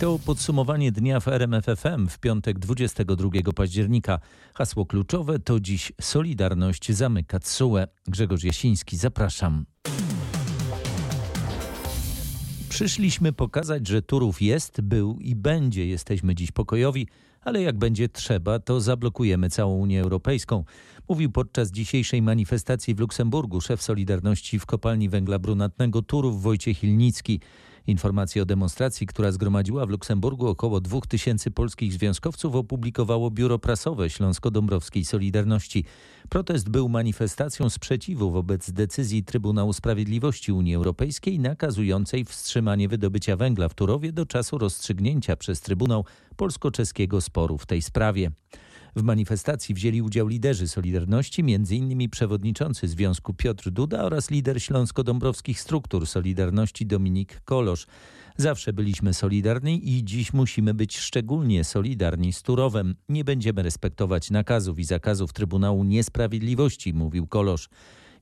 To podsumowanie dnia w RMFFM w piątek 22 października. Hasło kluczowe to dziś Solidarność zamyka TSUE. Grzegorz Jasiński, zapraszam. Przyszliśmy pokazać, że Turów jest, był i będzie. Jesteśmy dziś pokojowi, ale jak będzie trzeba, to zablokujemy całą Unię Europejską. Mówił podczas dzisiejszej manifestacji w Luksemburgu szef Solidarności w kopalni węgla brunatnego Turów Wojciech Ilnicki. Informacje o demonstracji, która zgromadziła w Luksemburgu około 2000 polskich związkowców, opublikowało biuro prasowe Śląsko-Dąbrowskiej Solidarności. Protest był manifestacją sprzeciwu wobec decyzji Trybunału Sprawiedliwości Unii Europejskiej nakazującej wstrzymanie wydobycia węgla w Turowie do czasu rozstrzygnięcia przez Trybunał polsko-czeskiego sporu w tej sprawie. W manifestacji wzięli udział liderzy Solidarności, m.in. przewodniczący Związku Piotr Duda oraz lider śląsko-dąbrowskich struktur Solidarności Dominik Kolosz. Zawsze byliśmy solidarni i dziś musimy być szczególnie solidarni z Turowem. Nie będziemy respektować nakazów i zakazów Trybunału Niesprawiedliwości, mówił Kolosz.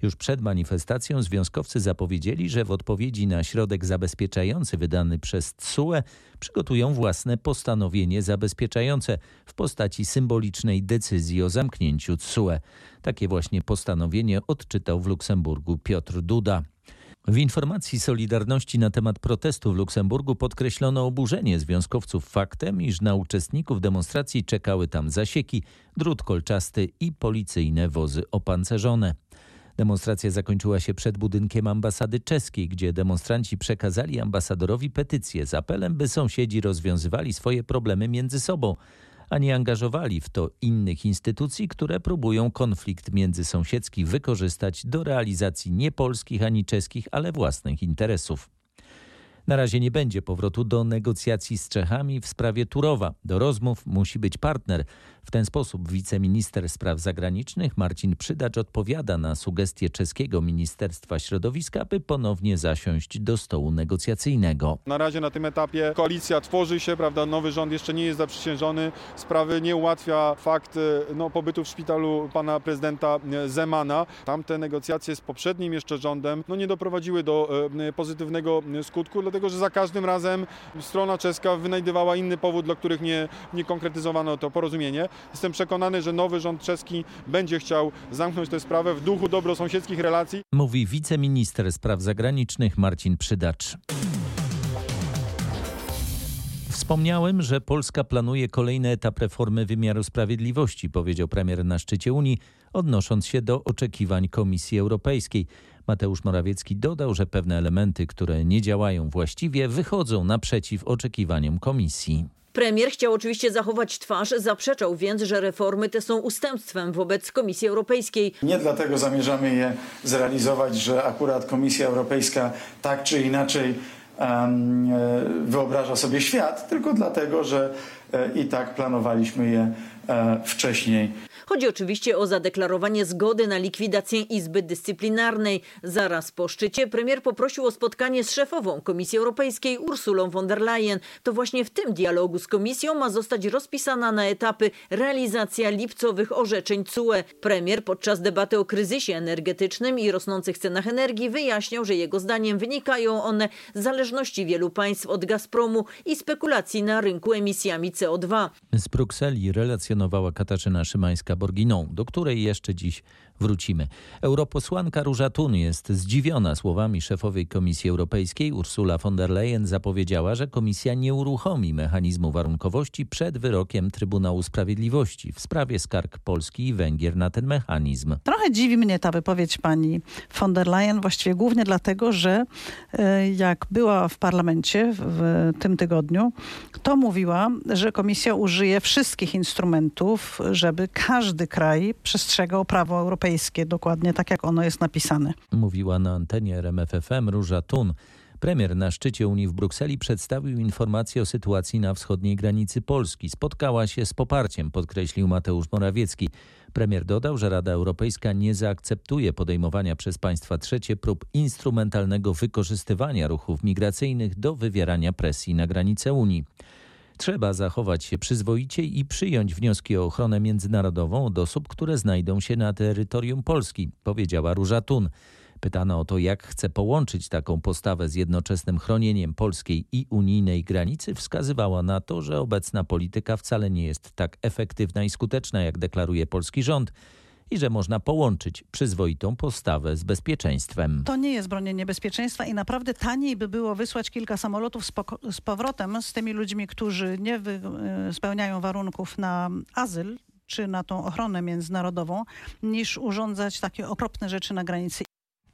Już przed manifestacją związkowcy zapowiedzieli, że w odpowiedzi na środek zabezpieczający wydany przez TSUE przygotują własne postanowienie zabezpieczające w postaci symbolicznej decyzji o zamknięciu TSUE. Takie właśnie postanowienie odczytał w Luksemburgu Piotr Duda. W informacji Solidarności na temat protestu w Luksemburgu podkreślono oburzenie związkowców faktem, iż na uczestników demonstracji czekały tam zasieki, drut kolczasty i policyjne wozy opancerzone. Demonstracja zakończyła się przed budynkiem ambasady czeskiej, gdzie demonstranci przekazali ambasadorowi petycję z apelem, by sąsiedzi rozwiązywali swoje problemy między sobą, a nie angażowali w to innych instytucji, które próbują konflikt międzysąsiedzki wykorzystać do realizacji nie polskich ani czeskich, ale własnych interesów. Na razie nie będzie powrotu do negocjacji z Czechami w sprawie Turowa. Do rozmów musi być partner. W ten sposób wiceminister spraw zagranicznych Marcin Przydacz odpowiada na sugestie czeskiego Ministerstwa Środowiska, by ponownie zasiąść do stołu negocjacyjnego. Na razie na tym etapie koalicja tworzy się, prawda, nowy rząd jeszcze nie jest zaprzysiężony. Sprawy nie ułatwia fakt no, pobytu w szpitalu pana prezydenta Zemana. Tamte negocjacje z poprzednim jeszcze rządem no, nie doprowadziły do e, pozytywnego skutku, dlatego że za każdym razem strona czeska wynajdywała inny powód, dla których nie, nie konkretyzowano to porozumienie. Jestem przekonany, że nowy rząd czeski będzie chciał zamknąć tę sprawę w duchu dobrosąsiedzkich relacji. Mówi wiceminister spraw zagranicznych Marcin Przydacz. Wspomniałem, że Polska planuje kolejny etap reformy wymiaru sprawiedliwości, powiedział premier na szczycie Unii, odnosząc się do oczekiwań Komisji Europejskiej. Mateusz Morawiecki dodał, że pewne elementy, które nie działają właściwie, wychodzą naprzeciw oczekiwaniom Komisji. Premier chciał oczywiście zachować twarz, zaprzeczał więc, że reformy te są ustępstwem wobec Komisji Europejskiej. Nie dlatego zamierzamy je zrealizować, że akurat Komisja Europejska tak czy inaczej um, wyobraża sobie świat, tylko dlatego, że e, i tak planowaliśmy je e, wcześniej. Chodzi oczywiście o zadeklarowanie zgody na likwidację Izby Dyscyplinarnej. Zaraz po szczycie premier poprosił o spotkanie z szefową Komisji Europejskiej Ursulą von der Leyen. To właśnie w tym dialogu z Komisją ma zostać rozpisana na etapy realizacja lipcowych orzeczeń CUE. Premier podczas debaty o kryzysie energetycznym i rosnących cenach energii wyjaśniał, że jego zdaniem wynikają one z zależności wielu państw od Gazpromu i spekulacji na rynku emisjami CO2. Z Brukseli relacjonowała Katarzyna Szymańska Borginą, do której jeszcze dziś wrócimy. Europosłanka Róża Thun jest zdziwiona słowami szefowej Komisji Europejskiej. Ursula von der Leyen zapowiedziała, że komisja nie uruchomi mechanizmu warunkowości przed wyrokiem Trybunału Sprawiedliwości w sprawie skarg Polski i Węgier na ten mechanizm. Trochę dziwi mnie ta wypowiedź pani von der Leyen, właściwie głównie dlatego, że e, jak była w parlamencie w tym tygodniu, to mówiła, że komisja użyje wszystkich instrumentów, żeby każdy kraj przestrzegał prawo europejskie, dokładnie tak jak ono jest napisane. Mówiła na antenie RMFFM Róża Tun. Premier na szczycie Unii w Brukseli przedstawił informację o sytuacji na wschodniej granicy Polski. Spotkała się z poparciem, podkreślił Mateusz Morawiecki. Premier dodał, że Rada Europejska nie zaakceptuje podejmowania przez państwa trzecie prób instrumentalnego wykorzystywania ruchów migracyjnych do wywierania presji na granice Unii. Trzeba zachować się przyzwoicie i przyjąć wnioski o ochronę międzynarodową od osób, które znajdą się na terytorium Polski, powiedziała Róża Tun. Pytana o to, jak chce połączyć taką postawę z jednoczesnym chronieniem polskiej i unijnej granicy, wskazywała na to, że obecna polityka wcale nie jest tak efektywna i skuteczna, jak deklaruje polski rząd i że można połączyć przyzwoitą postawę z bezpieczeństwem. To nie jest bronienie bezpieczeństwa i naprawdę taniej by było wysłać kilka samolotów z, z powrotem z tymi ludźmi, którzy nie e, spełniają warunków na azyl czy na tą ochronę międzynarodową, niż urządzać takie okropne rzeczy na granicy.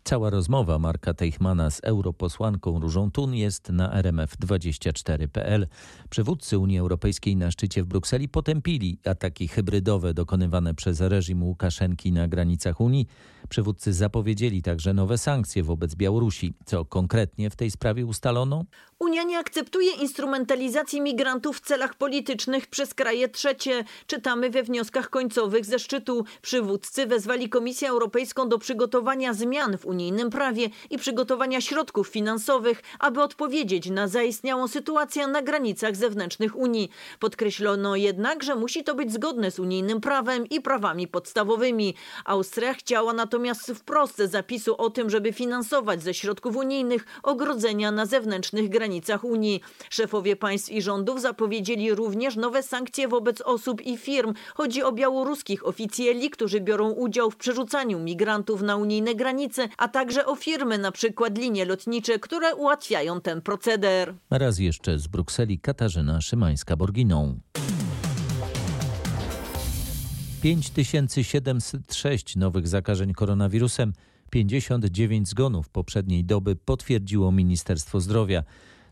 Cała rozmowa Marka Teichmana z europosłanką Różą Tun jest na rmf24.pl. Przywódcy Unii Europejskiej na szczycie w Brukseli potępili ataki hybrydowe dokonywane przez reżim Łukaszenki na granicach Unii. Przywódcy zapowiedzieli także nowe sankcje wobec Białorusi. Co konkretnie w tej sprawie ustalono? Unia nie akceptuje instrumentalizacji migrantów w celach politycznych przez kraje trzecie. Czytamy we wnioskach końcowych ze szczytu. Przywódcy wezwali Komisję Europejską do przygotowania zmian w unijnym prawie i przygotowania środków finansowych, aby odpowiedzieć na zaistniałą sytuację na granicach zewnętrznych Unii. Podkreślono jednak, że musi to być zgodne z unijnym prawem i prawami podstawowymi. Austria chciała natomiast wprost zapisu o tym, żeby finansować ze środków unijnych ogrodzenia na zewnętrznych granicach Unii. Szefowie państw i rządów zapowiedzieli również nowe sankcje wobec osób i firm. Chodzi o białoruskich oficjeli, którzy biorą udział w przerzucaniu migrantów na unijne granice, a także o firmy, na przykład linie lotnicze, które ułatwiają ten proceder. Raz jeszcze z Brukseli Katarzyna Szymańska-Borginą. 5706 nowych zakażeń koronawirusem, 59 zgonów poprzedniej doby potwierdziło Ministerstwo Zdrowia.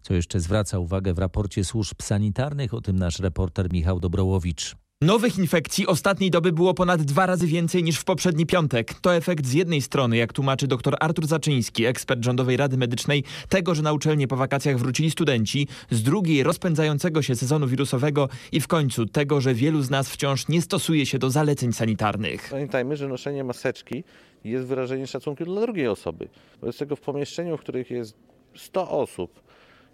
Co jeszcze zwraca uwagę w raporcie służb sanitarnych, o tym nasz reporter Michał Dobrołowicz. Nowych infekcji ostatniej doby było ponad dwa razy więcej niż w poprzedni piątek. To efekt z jednej strony, jak tłumaczy dr Artur Zaczyński, ekspert Rządowej Rady Medycznej, tego, że na uczelnie po wakacjach wrócili studenci, z drugiej rozpędzającego się sezonu wirusowego i w końcu tego, że wielu z nas wciąż nie stosuje się do zaleceń sanitarnych. Pamiętajmy, że noszenie maseczki jest wyrażeniem szacunku dla drugiej osoby. Wobec tego w pomieszczeniu, w których jest 100 osób,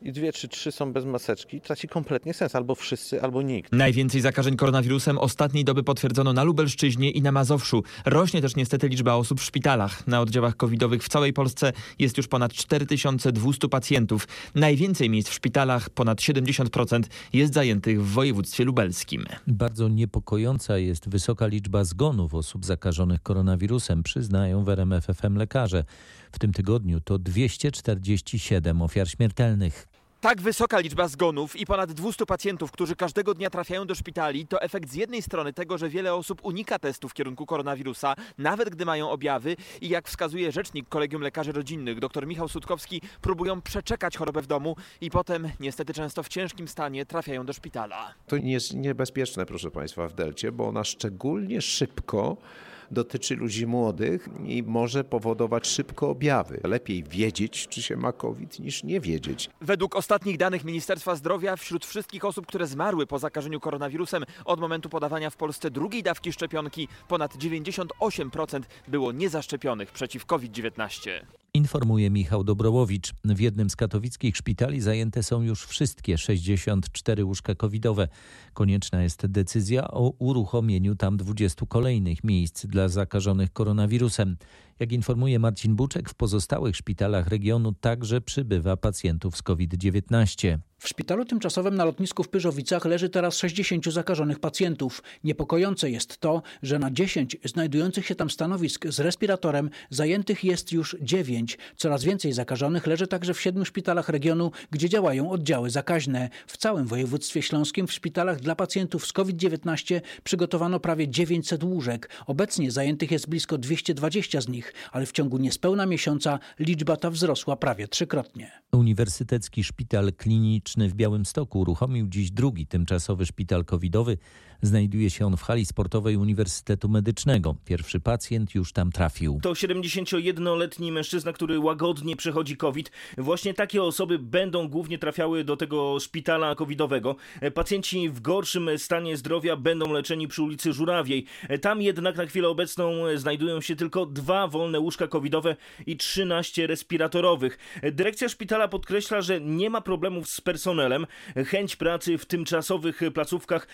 i dwie czy trzy są bez maseczki, traci kompletnie sens. Albo wszyscy, albo nikt. Najwięcej zakażeń koronawirusem ostatniej doby potwierdzono na Lubelszczyźnie i na Mazowszu. Rośnie też niestety liczba osób w szpitalach. Na oddziałach covidowych w całej Polsce jest już ponad 4200 pacjentów. Najwięcej miejsc w szpitalach, ponad 70%, jest zajętych w województwie lubelskim. Bardzo niepokojąca jest wysoka liczba zgonów osób zakażonych koronawirusem, przyznają w RMFFM lekarze. W tym tygodniu to 247 ofiar śmiertelnych. Tak wysoka liczba zgonów i ponad 200 pacjentów, którzy każdego dnia trafiają do szpitali, to efekt z jednej strony tego, że wiele osób unika testu w kierunku koronawirusa, nawet gdy mają objawy i jak wskazuje rzecznik Kolegium Lekarzy Rodzinnych, dr Michał Sutkowski, próbują przeczekać chorobę w domu i potem, niestety często w ciężkim stanie, trafiają do szpitala. To nie jest niebezpieczne, proszę Państwa, w Delcie, bo ona szczególnie szybko dotyczy ludzi młodych i może powodować szybko objawy. Lepiej wiedzieć, czy się ma COVID, niż nie wiedzieć. Według ostatnich danych Ministerstwa Zdrowia wśród wszystkich osób, które zmarły po zakażeniu koronawirusem od momentu podawania w Polsce drugiej dawki szczepionki, ponad 98% było niezaszczepionych przeciw COVID-19. Informuje Michał Dobrołowicz. W jednym z katowickich szpitali zajęte są już wszystkie 64 łóżka covidowe. Konieczna jest decyzja o uruchomieniu tam 20 kolejnych miejsc dla zakażonych koronawirusem. Jak informuje Marcin Buczek, w pozostałych szpitalach regionu także przybywa pacjentów z COVID-19. W szpitalu tymczasowym na lotnisku w Pyrzowicach leży teraz 60 zakażonych pacjentów. Niepokojące jest to, że na 10 znajdujących się tam stanowisk z respiratorem zajętych jest już 9. Coraz więcej zakażonych leży także w siedmiu szpitalach regionu, gdzie działają oddziały zakaźne. W całym województwie śląskim w szpitalach dla pacjentów z COVID-19 przygotowano prawie 900 łóżek. Obecnie zajętych jest blisko 220 z nich, ale w ciągu niespełna miesiąca liczba ta wzrosła prawie trzykrotnie. Uniwersytecki Szpital Kliniczny w Białymstoku uruchomił dziś drugi tymczasowy szpital covidowy Znajduje się on w hali sportowej Uniwersytetu Medycznego. Pierwszy pacjent już tam trafił. To 71-letni mężczyzna, który łagodnie przechodzi COVID. Właśnie takie osoby będą głównie trafiały do tego szpitala covidowego. Pacjenci w gorszym stanie zdrowia będą leczeni przy ulicy Żurawiej. Tam jednak na chwilę obecną znajdują się tylko dwa wolne łóżka covidowe i 13 respiratorowych. Dyrekcja szpitala podkreśla, że nie ma problemów z personelem. Chęć pracy w tymczasowych placówkach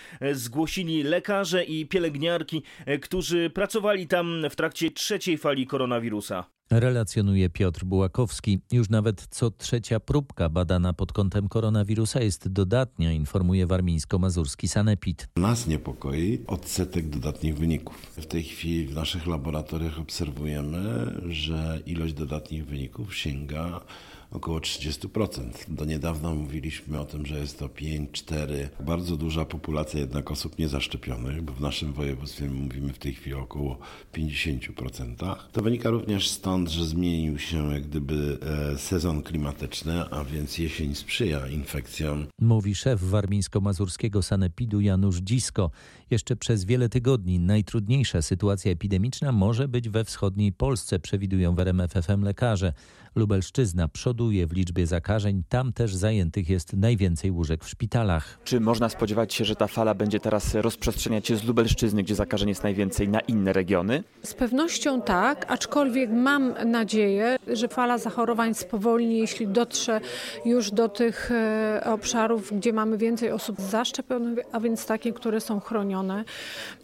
lekarze i pielęgniarki, którzy pracowali tam w trakcie trzeciej fali koronawirusa. Relacjonuje Piotr Bułakowski. Już nawet co trzecia próbka badana pod kątem koronawirusa jest dodatnia, informuje warmińsko-mazurski sanepid. Nas niepokoi odsetek dodatnich wyników. W tej chwili w naszych laboratoriach obserwujemy, że ilość dodatnich wyników sięga około 30%. Do niedawna mówiliśmy o tym, że jest to 5-4. Bardzo duża populacja jednak osób niezaszczepionych, bo w naszym województwie mówimy w tej chwili o około 50%. To wynika również stąd, że zmienił się jak gdyby e, sezon klimatyczny, a więc jesień sprzyja infekcjom. Mówi szef warmińsko-mazurskiego sanepidu Janusz Dzisko. Jeszcze przez wiele tygodni najtrudniejsza sytuacja epidemiczna może być we wschodniej Polsce, przewidują w RMFFM lekarze. Lubelszczyzna przoduje w liczbie zakażeń, tam też zajętych jest najwięcej łóżek w szpitalach. Czy można spodziewać się, że ta fala będzie teraz rozprzestrzeniać się z Lubelszczyzny, gdzie zakażeń jest najwięcej, na inne regiony? Z pewnością tak, aczkolwiek mam nadzieję, że fala zachorowań spowolni, jeśli dotrze już do tych e, obszarów, gdzie mamy więcej osób zaszczepionych, a więc takie, które są chronione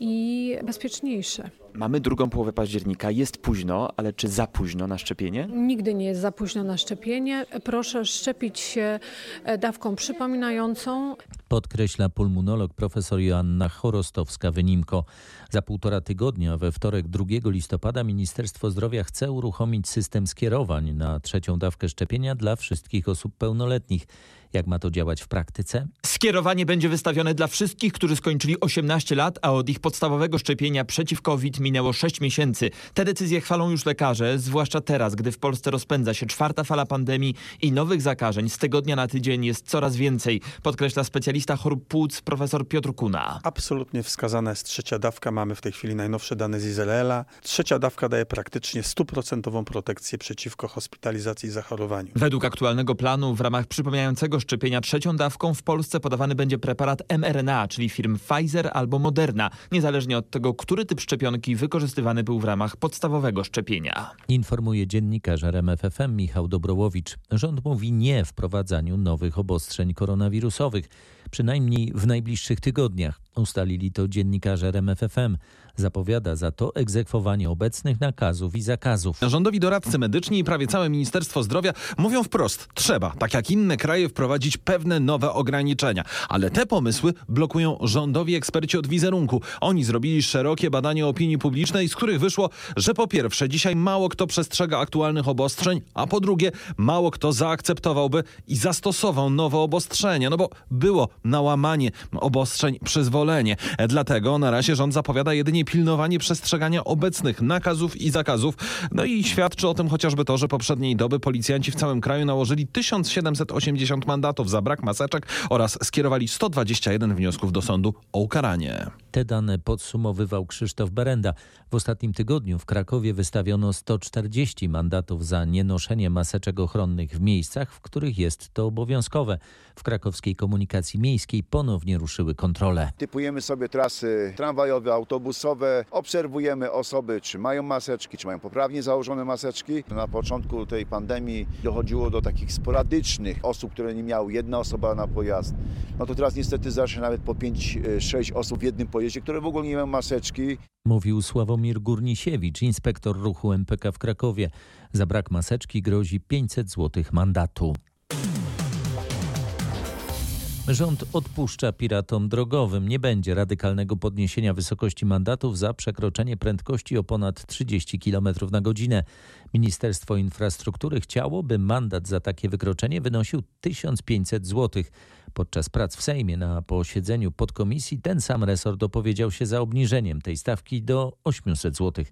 i bezpieczniejsze. Mamy drugą połowę października, jest późno, ale czy za późno na szczepienie? Nigdy nie jest za późno na szczepienie. Proszę szczepić się e, dawką przypominającą. Podkreśla pulmonolog profesor Joanna Chorostowska-Wynimko. Za półtora tygodnia, we wtorek 2 listopada, Ministerstwo Zdrowia chce uruchomić system skierowań na trzecią dawkę szczepienia dla wszystkich osób pełnoletnich. Jak ma to działać w praktyce? Skierowanie będzie wystawione dla wszystkich, którzy skończyli 18 lat, a od ich podstawowego szczepienia przeciw COVID minęło 6 miesięcy. Te decyzje chwalą już lekarze, zwłaszcza teraz, gdy w Polsce rozpędza się czwarta fala pandemii i nowych zakażeń z tygodnia na tydzień jest coraz więcej, podkreśla specjalista chorób płuc profesor Piotr Kuna. Absolutnie wskazana jest trzecia dawka. Mamy w tej chwili najnowsze dane z Izraela. Trzecia dawka daje praktycznie stuprocentową protekcję przeciwko hospitalizacji i zachorowaniu. Według aktualnego planu w ramach przypominającego szczepienia trzecią dawką w Polsce podawany będzie preparat mRNA, czyli firm Pfizer albo Moderna, niezależnie od tego, który typ szczepionki wykorzystywany był w ramach podstawowego szczepienia. Informuje dziennikarz RMFFM Michał Dobrołowicz. Rząd mówi nie wprowadzaniu nowych obostrzeń koronawirusowych, przynajmniej w najbliższych tygodniach. Ustalili to dziennikarze RMFFM. Zapowiada za to egzekwowanie obecnych nakazów i zakazów. Rządowi doradcy medyczni i prawie całe Ministerstwo Zdrowia mówią wprost, trzeba, tak jak inne kraje, wprowadzić pewne nowe ograniczenia. Ale te pomysły blokują rządowi eksperci od wizerunku. Oni zrobili szerokie badanie opinii publicznej, z których wyszło, że po pierwsze dzisiaj mało kto przestrzega aktualnych obostrzeń, a po drugie mało kto zaakceptowałby i zastosował nowe obostrzenia, no bo było nałamanie obostrzeń Dlatego na razie rząd zapowiada jedynie pilnowanie przestrzegania obecnych nakazów i zakazów. No i świadczy o tym chociażby to, że poprzedniej doby policjanci w całym kraju nałożyli 1780 mandatów za brak maseczek oraz skierowali 121 wniosków do sądu o ukaranie. Te dane podsumowywał Krzysztof Berenda. W ostatnim tygodniu w Krakowie wystawiono 140 mandatów za nienoszenie maseczek ochronnych w miejscach, w których jest to obowiązkowe. W krakowskiej komunikacji miejskiej ponownie ruszyły kontrole. Typujemy sobie trasy tramwajowe, autobusowe, obserwujemy osoby, czy mają maseczki, czy mają poprawnie założone maseczki. Na początku tej pandemii dochodziło do takich sporadycznych osób, które nie miały jedna osoba na pojazd. No to teraz niestety zacznie nawet po 5-6 osób w jednym pojeździe, które w ogóle nie mają maseczki. Mówił Sławomir Górnisiewicz, inspektor ruchu MPK w Krakowie. Za brak maseczki grozi 500 zł mandatu. Rząd odpuszcza piratom drogowym. Nie będzie radykalnego podniesienia wysokości mandatów za przekroczenie prędkości o ponad 30 km na godzinę. Ministerstwo Infrastruktury chciałoby mandat za takie wykroczenie wynosił 1500 zł. Podczas prac w Sejmie na posiedzeniu podkomisji ten sam resort opowiedział się za obniżeniem tej stawki do 800 zł.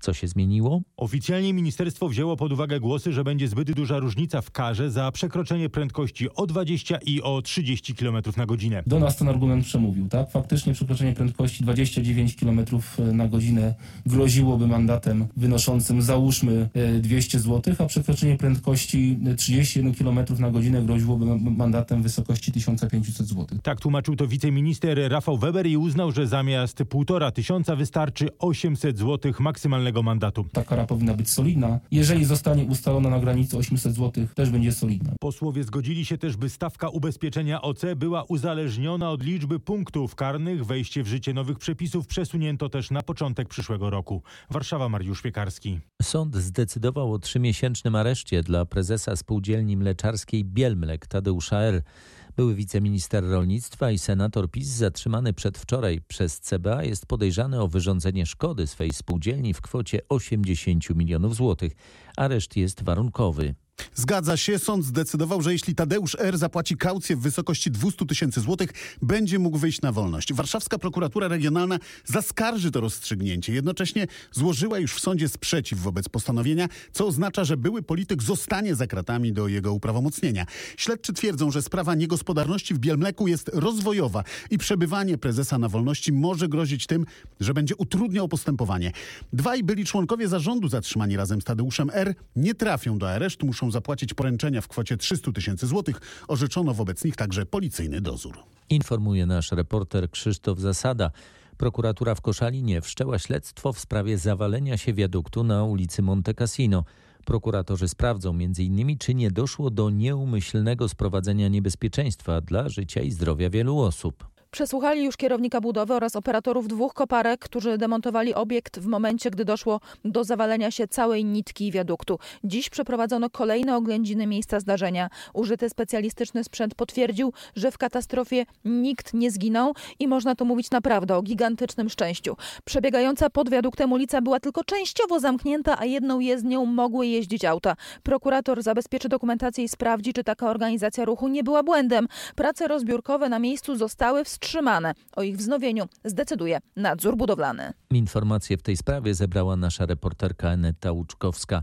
Co się zmieniło? Oficjalnie ministerstwo wzięło pod uwagę głosy, że będzie zbyt duża różnica w karze za przekroczenie prędkości o 20 i o 30 km na godzinę. Do nas ten argument przemówił, tak? Faktycznie przekroczenie prędkości 29 km na godzinę groziłoby mandatem wynoszącym załóżmy 200 zł, a przekroczenie prędkości 31 km na godzinę groziłoby mandatem w wysokości 1500 zł. Tak tłumaczył to wiceminister Rafał Weber i uznał, że zamiast 1,5 tysiąca wystarczy 800 zł maksymalnego karalnego mandatu. Ta kara powinna być solidna. Jeżeli zostanie ustalona na granicy 800 zł, też będzie solidna. Posłowie zgodzili się też, by stawka ubezpieczenia OC była uzależniona od liczby punktów karnych. Wejście w życie nowych przepisów przesunięto też na początek przyszłego roku. Warszawa, Mariusz Piekarski. Sąd zdecydował o trzymiesięcznym areszcie dla prezesa spółdzielni mleczarskiej Bielmlek Tadeusza R. Były wiceminister rolnictwa i senator PiS zatrzymany przedwczoraj przez CBA jest podejrzany o wyrządzenie szkody swej spółdzielni w kwocie 80 milionów złotych. Areszt jest warunkowy. Zgadza się. Sąd zdecydował, że jeśli Tadeusz R. zapłaci kaucję w wysokości 200 tysięcy złotych, będzie mógł wyjść na wolność. Warszawska prokuratura regionalna zaskarży to rozstrzygnięcie. Jednocześnie złożyła już w sądzie sprzeciw wobec postanowienia, co oznacza, że były polityk zostanie za kratami do jego uprawomocnienia. Śledczy twierdzą, że sprawa niegospodarności w Bielmleku jest rozwojowa i przebywanie prezesa na wolności może grozić tym, że będzie utrudniał postępowanie. Dwaj byli członkowie zarządu zatrzymani razem z Tadeuszem R. nie trafią do aresztu, muszą zapłacić poręczenia w kwocie 300 tysięcy złotych. Orzeczono wobec nich także policyjny dozór. Informuje nasz reporter Krzysztof Zasada. Prokuratura w Koszalinie wszczęła śledztwo w sprawie zawalenia się wiaduktu na ulicy Monte Cassino. Prokuratorzy sprawdzą m.in. czy nie doszło do nieumyślnego sprowadzenia niebezpieczeństwa dla życia i zdrowia wielu osób. Przesłuchali już kierownika budowy oraz operatorów dwóch koparek, którzy demontowali obiekt w momencie, gdy doszło do zawalenia się całej nitki wiaduktu. Dziś przeprowadzono kolejne oględziny miejsca zdarzenia. Użyty specjalistyczny sprzęt potwierdził, że w katastrofie nikt nie zginął i można tu mówić naprawdę o gigantycznym szczęściu. Przebiegająca pod wiaduktem ulica była tylko częściowo zamknięta, a jedną jezdnią mogły jeździć auta. Prokurator zabezpieczy dokumentację i sprawdzi, czy taka organizacja ruchu nie była błędem. Prace rozbiórkowe na miejscu zostały wstrzymane wstrzymane. O ich wznowieniu zdecyduje nadzór budowlany. Informacje w tej sprawie zebrała nasza reporterka Aneta Łuczkowska.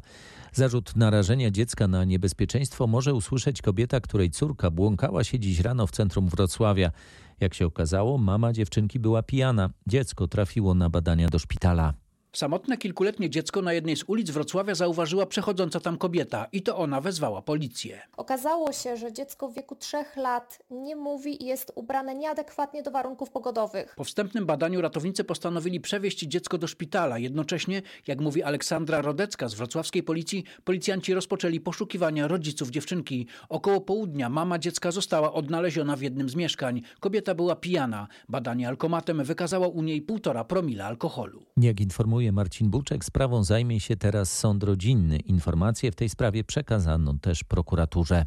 Zarzut narażenia dziecka na niebezpieczeństwo może usłyszeć kobieta, której córka błąkała się dziś rano w centrum Wrocławia. Jak się okazało, mama dziewczynki była pijana. Dziecko trafiło na badania do szpitala. Samotne kilkuletnie dziecko na jednej z ulic Wrocławia zauważyła przechodząca tam kobieta i to ona wezwała policję. Okazało się, że dziecko w wieku trzech lat nie mówi i jest ubrane nieadekwatnie do warunków pogodowych. Po wstępnym badaniu ratownicy postanowili przewieźć dziecko do szpitala. Jednocześnie, jak mówi Aleksandra Rodecka z wrocławskiej policji, policjanci rozpoczęli poszukiwania rodziców dziewczynki. Około południa mama dziecka została odnaleziona w jednym z mieszkań. Kobieta była pijana. Badanie alkomatem wykazało u niej półtora promila alkoholu. Jak informuje Marcin Buczek, sprawą zajmie się teraz sąd rodzinny. Informacje w tej sprawie przekazano też prokuraturze.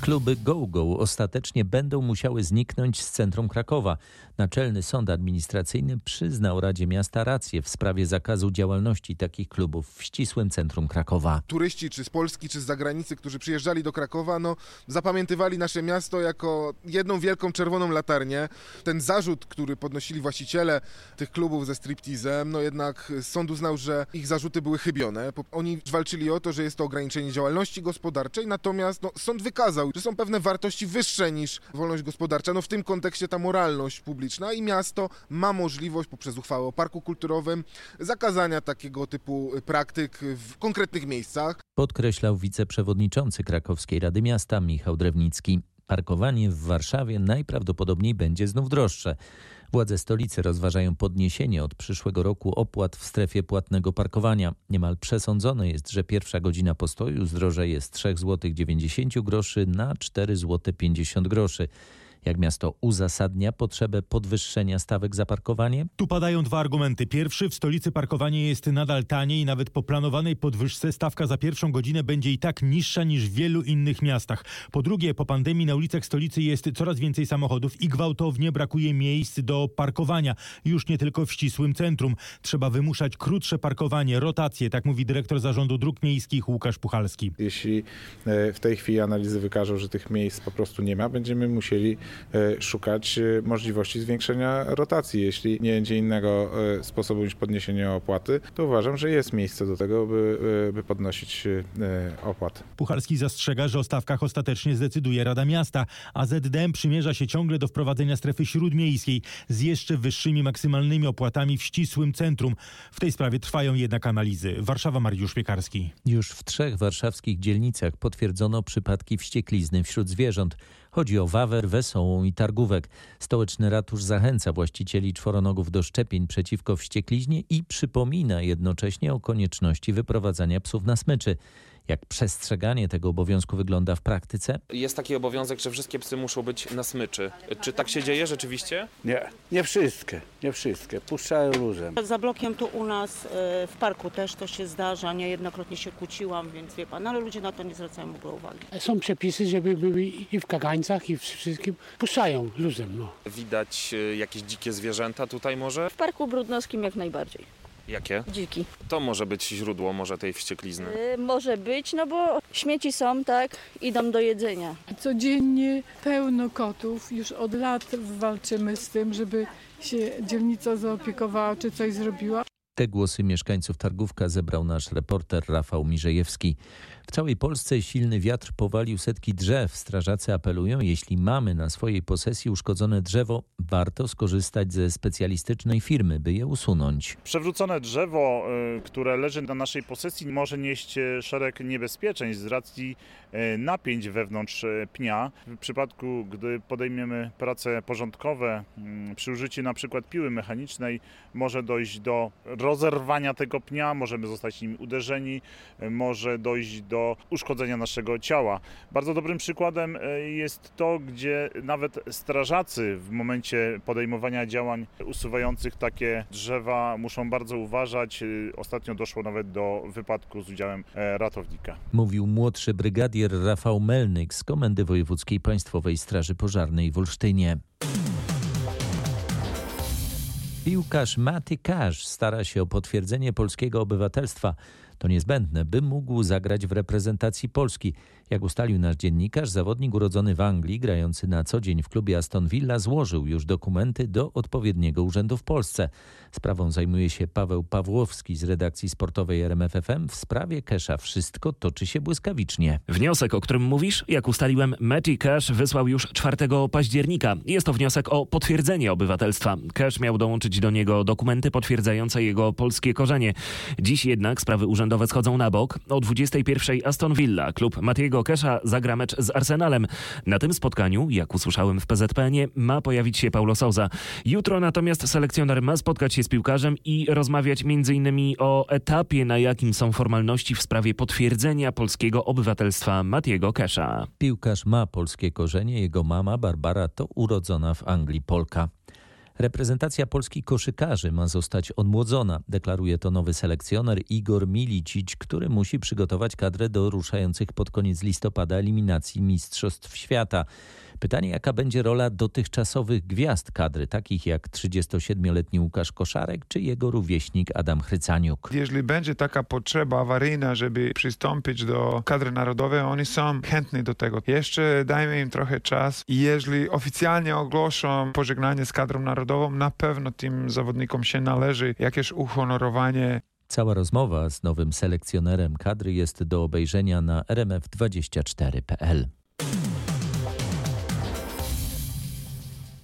Kluby GoGo ostatecznie będą musiały zniknąć z centrum Krakowa. Naczelny Sąd Administracyjny przyznał Radzie Miasta rację w sprawie zakazu działalności takich klubów w ścisłym centrum Krakowa. Turyści czy z Polski, czy z zagranicy, którzy przyjeżdżali do Krakowa, no, zapamiętywali nasze miasto jako jedną wielką czerwoną latarnię. Ten zarzut, który podnosili właściciele tych klubów ze striptizem, no jednak sąd uznał, że ich zarzuty były chybione. Oni walczyli o to, że jest to ograniczenie działalności gospodarczej, natomiast no, sąd wykazał, że są pewne wartości wyższe niż wolność gospodarcza. No w tym kontekście ta moralność publiczna i miasto ma możliwość poprzez uchwałę o parku kulturowym zakazania takiego typu praktyk w konkretnych miejscach. Podkreślał wiceprzewodniczący Krakowskiej Rady Miasta Michał Drewnicki. Parkowanie w Warszawie najprawdopodobniej będzie znów droższe. Władze stolicy rozważają podniesienie od przyszłego roku opłat w strefie płatnego parkowania. Niemal przesądzone jest, że pierwsza godzina postoju zdrożeje z 3 zł 90 groszy na 4 zł 50 groszy. Jak miasto uzasadnia potrzebę podwyższenia stawek za parkowanie? Tu padają dwa argumenty. Pierwszy, w stolicy parkowanie jest nadal tanie i nawet po planowanej podwyżce stawka za pierwszą godzinę będzie i tak niższa niż w wielu innych miastach. Po drugie, po pandemii na ulicach stolicy jest coraz więcej samochodów i gwałtownie brakuje miejsc do parkowania. Już nie tylko w ścisłym centrum. Trzeba wymuszać krótsze parkowanie, rotacje, tak mówi dyrektor zarządu dróg miejskich Łukasz Puchalski. Jeśli w tej chwili analizy wykażą, że tych miejsc po prostu nie ma, będziemy musieli szukać możliwości zwiększenia rotacji. Jeśli nie będzie innego sposobu niż podniesienie opłaty, to uważam, że jest miejsce do tego, by, by podnosić opłat. Puchalski zastrzega, że o stawkach ostatecznie zdecyduje Rada Miasta, a ZDM przymierza się ciągle do wprowadzenia strefy śródmiejskiej z jeszcze wyższymi maksymalnymi opłatami w ścisłym centrum. W tej sprawie trwają jednak analizy. Warszawa Mariusz Piekarski. Już w trzech warszawskich dzielnicach potwierdzono przypadki wścieklizny wśród zwierząt. Chodzi o Wawer, Wesołą i Targówek. Stołeczny ratusz zachęca właścicieli czworonogów do szczepień przeciwko wściekliźnie i przypomina jednocześnie o konieczności wyprowadzania psów na smyczy. Jak przestrzeganie tego obowiązku wygląda w praktyce? Jest taki obowiązek, że wszystkie psy muszą być na smyczy. Czy tak się dzieje rzeczywiście? Nie, nie wszystkie, nie wszystkie. Puszczają luzem. Za blokiem tu u nas e, w parku też to się zdarza. Niejednokrotnie się kłóciłam, więc wie pan, ale ludzie na to nie zwracają w ogóle uwagi. Są przepisy, żeby były i w kagańcach, i w wszystkim. Puszczają luzem. No. Widać e, jakieś dzikie zwierzęta tutaj może? W parku brudnowskim jak najbardziej. Jakie? Dziki. To może być źródło może tej wścieklizny. Y, może być, no bo śmieci są, tak, idą do jedzenia. Codziennie pełno kotów. Już od lat walczymy z tym, żeby się dzielnica zaopiekowała czy coś zrobiła. Te głosy mieszkańców Targówka zebrał nasz reporter Rafał Mirzejewski. W całej Polsce silny wiatr powalił setki drzew. Strażacy apelują, jeśli mamy na swojej posesji uszkodzone drzewo, warto skorzystać ze specjalistycznej firmy, by je usunąć. Przewrócone drzewo, y, które leży na naszej posesji, może nieść y, szereg niebezpieczeństw z racji y, napięć wewnątrz pnia. W przypadku, gdy podejmiemy prace porządkowe mm, przy użyciu na przykład piły mechanicznej, może dojść do rozerwania tego pnia, możemy zostać nim uderzeni, może dojść do uszkodzenia naszego ciała. Bardzo dobrym przykładem e, jest to, gdzie nawet strażacy w momencie podejmowania działań usuwających takie drzewa muszą bardzo uważać. E, ostatnio doszło nawet do wypadku z udziałem e, ratownika. Mówił młodszy brygadier Rafał Melnyk z Komendy Wojewódzkiej Państwowej Straży Pożarnej w Olsztynie. Piłkarz Maty Kasz stara się o potwierdzenie polskiego obywatelstwa. To niezbędne, by mógł zagrać w reprezentacji Polski. Jak ustalił nasz dziennikarz, zawodnik urodzony w Anglii, grający na co dzień w klubie Aston Villa, złożył już dokumenty do odpowiedniego urzędu w Polsce. Sprawą zajmuje się Paweł Pawłowski z redakcji sportowej RMFFM. W sprawie Kesha wszystko toczy się błyskawicznie. Wniosek, o którym mówisz, jak ustaliłem, Matty Cash wysłał już 4 października. Jest to wniosek o potwierdzenie obywatelstwa. Cash miał dołączyć do niego dokumenty potwierdzające jego polskie korzenie. Dziś jednak sprawy urzędowe schodzą na bok. O 21 Aston Villa, klub Matiego Kesha zagra mecz z Arsenalem. Na tym spotkaniu, jak usłyszałem w PZPN-ie, ma pojawić się Paulo Souza. Jutro natomiast selekcjoner ma spotkać się z piłkarzem i rozmawiać m.in. o etapie, na jakim są formalności w sprawie potwierdzenia polskiego obywatelstwa Matiego Kesha. Piłkarz ma polskie korzenie, jego mama Barbara to urodzona w Anglii Polka. Reprezentacja Polski koszykarzy ma zostać odmłodzona, deklaruje to nowy selekcjoner Igor Milicic, który musi przygotować kadrę do ruszających pod koniec listopada eliminacji Mistrzostw Świata. Pytanie, jaka będzie rola dotychczasowych gwiazd kadry, takich jak 37-letni Łukasz Koszarek czy jego rówieśnik Adam Chrycaniuk. Jeżeli będzie taka potrzeba awaryjna, żeby przystąpić do kadry narodowej, oni są chętni do tego. Jeszcze dajmy im trochę czas i jeżeli oficjalnie ogłoszą pożegnanie z kadrą narodową, na pewno tym zawodnikom się należy jakieś uhonorowanie Cała rozmowa z nowym selekcjonerem kadry jest do obejrzenia na rmf24.pl.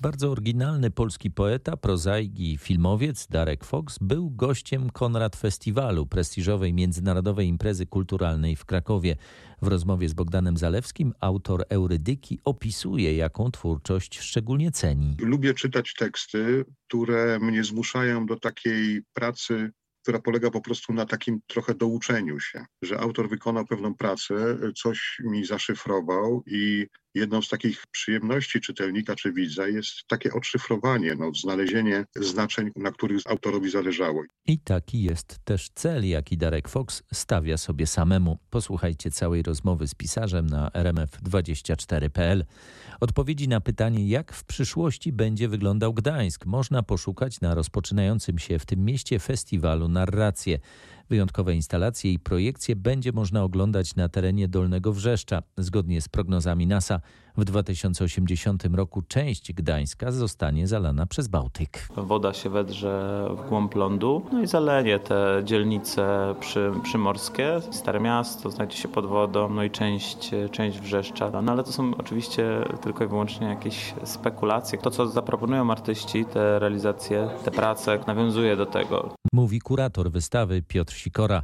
Bardzo oryginalny polski poeta, prozaik i filmowiec Darek Fox był gościem Konrad Festiwalu, prestiżowej międzynarodowej imprezy kulturalnej w Krakowie. W rozmowie z Bogdanem Zalewskim autor Eurydyki opisuje, jaką twórczość szczególnie ceni. Lubię czytać teksty, które mnie zmuszają do takiej pracy która polega po prostu na takim trochę douczeniu się, że autor wykonał pewną pracę, coś mi zaszyfrował i jedną z takich przyjemności czytelnika czy widza jest takie odszyfrowanie, no, znalezienie znaczeń, na których autorowi zależało. I taki jest też cel, jaki Darek Fox stawia sobie samemu. Posłuchajcie całej rozmowy z pisarzem na rmf24.pl. Odpowiedzi na pytanie, jak w przyszłości będzie wyglądał Gdańsk, można poszukać na rozpoczynającym się w tym mieście festiwalu Narracje. Wyjątkowe instalacje i projekcje będzie można oglądać na terenie Dolnego Wrzeszcza. Zgodnie z prognozami NASA w 2080 roku część Gdańska zostanie zalana przez Bałtyk. Woda się wedrze w głąb lądu, no i zalenie te dzielnice przy, przymorskie. Stare Miasto znajdzie się pod wodą, no i część, część Wrzeszcza. No ale to są oczywiście tylko i wyłącznie jakieś spekulacje. To, co zaproponują artyści, te realizacje, te prace, nawiązuje do tego. Mówi kurator wystawy Piotr Sikora.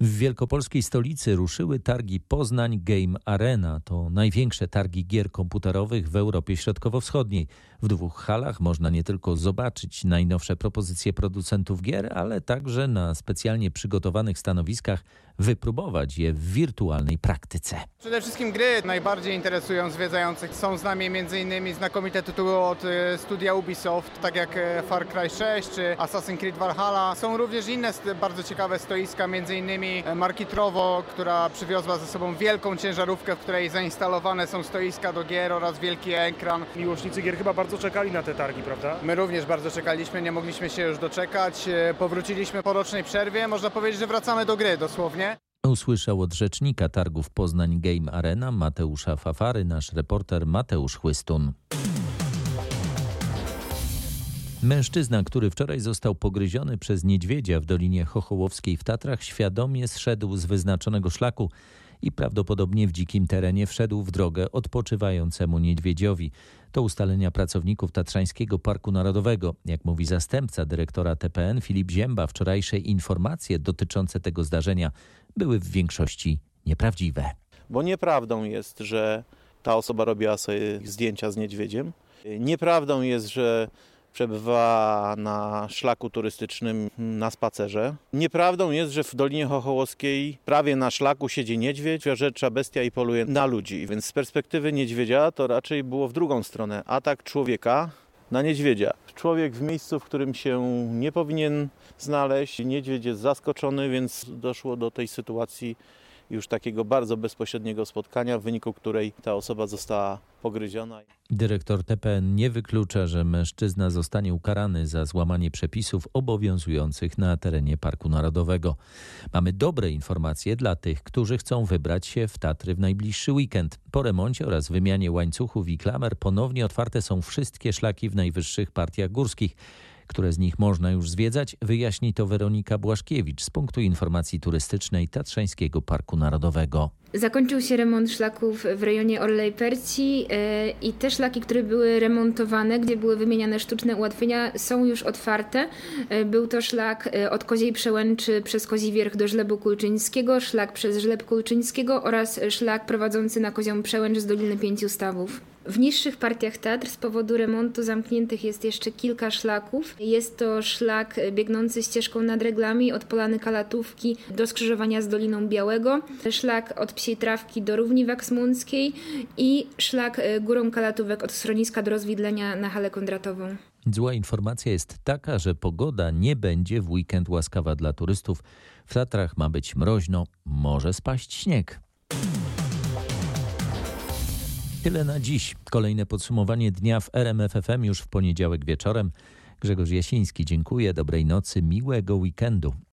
W wielkopolskiej stolicy ruszyły targi Poznań Game Arena. To największe targi gier komputerowych w Europie Środkowo-Wschodniej. W dwóch halach można nie tylko zobaczyć najnowsze propozycje producentów gier, ale także na specjalnie przygotowanych stanowiskach wypróbować je w wirtualnej praktyce. Przede wszystkim gry najbardziej interesują zwiedzających. Są z nami m.in. znakomite tytuły od e, studia Ubisoft, tak jak e, Far Cry 6 czy Assassin's Creed Valhalla. Są również inne bardzo ciekawe stoiska, m.in. E, marki Trovo, która przywiozła ze sobą wielką ciężarówkę, w której zainstalowane są stoiska do gier oraz wielki ekran. Miłośnicy gier chyba bardzo czekali na te targi, prawda? My również bardzo czekaliśmy, nie mogliśmy się już doczekać. Powróciliśmy po rocznej przerwie. Można powiedzieć, że wracamy do gry dosłownie. Usłyszał od rzecznika targów Poznań Game Arena Mateusza Fafary nasz reporter Mateusz Chłystun. Mężczyzna, który wczoraj został pogryziony przez niedźwiedzia w Dolinie Chochołowskiej w Tatrach, świadomie zszedł z wyznaczonego szlaku i prawdopodobnie w dzikim terenie wszedł w drogę odpoczywającemu niedźwiedziowi. To ustalenia pracowników Tatrzańskiego Parku Narodowego. Jak mówi zastępca dyrektora TPN Filip Zięba, wczorajsze informacje dotyczące tego zdarzenia były w większości nieprawdziwe. Bo nieprawdą jest, że ta osoba robiła sobie zdjęcia z niedźwiedziem. Nieprawdą jest, że przebywa na szlaku turystycznym na spacerze. Nieprawdą jest, że w Dolinie Chochołowskiej prawie na szlaku siedzi niedźwiedź, rzecza bestia i poluje na ludzi. Więc z perspektywy niedźwiedzia to raczej było w drugą stronę. Atak człowieka na niedźwiedzia. Człowiek w miejscu, w którym się nie powinien znaleźć. Niedźwiedź jest zaskoczony, więc doszło do tej sytuacji już takiego bardzo bezpośredniego spotkania, w wyniku której ta osoba została pogryziona. Dyrektor TPN nie wyklucza, że mężczyzna zostanie ukarany za złamanie przepisów obowiązujących na terenie Parku Narodowego. Mamy dobre informacje dla tych, którzy chcą wybrać się w Tatry w najbliższy weekend. Po remoncie oraz wymianie łańcuchów i klamer ponownie otwarte są wszystkie szlaki w najwyższych partiach górskich. Które z nich można już zwiedzać, wyjaśni to Weronika Błaszkiewicz z punktu informacji turystycznej Tatrzańskiego Parku Narodowego. Zakończył się remont szlaków w rejonie Orlej Perci e, i te szlaki, które były remontowane, gdzie były wymieniane sztuczne ułatwienia, są już otwarte. E, był to szlak e, od Koziej Przełęczy przez Kozi Wierch do Żlebu Kulczyńskiego, szlak przez Żleb Kulczyńskiego oraz szlak prowadzący na Kozią Przełęcz z Doliny Pięciu Stawów. W niższych partiach Tatr z powodu remontu zamkniętych jest jeszcze kilka szlaków. Jest to szlak biegnący ścieżką nad reglami od Polany Kalatówki do skrzyżowania z Doliną Białego, szlak od Psiej Trawki do Równi Waksmunckiej i szlak e, Górą Kalatówek od schroniska do rozwidlenia na halę kondratową. Zła informacja jest taka, że pogoda nie będzie w weekend łaskawa dla turystów. W Tatrach ma być mroźno, może spaść śnieg. Tyle na dziś. Kolejne podsumowanie dnia w RMFFM już w poniedziałek wieczorem. Grzegorz Jasiński, dziękuję, dobrej nocy, miłego weekendu.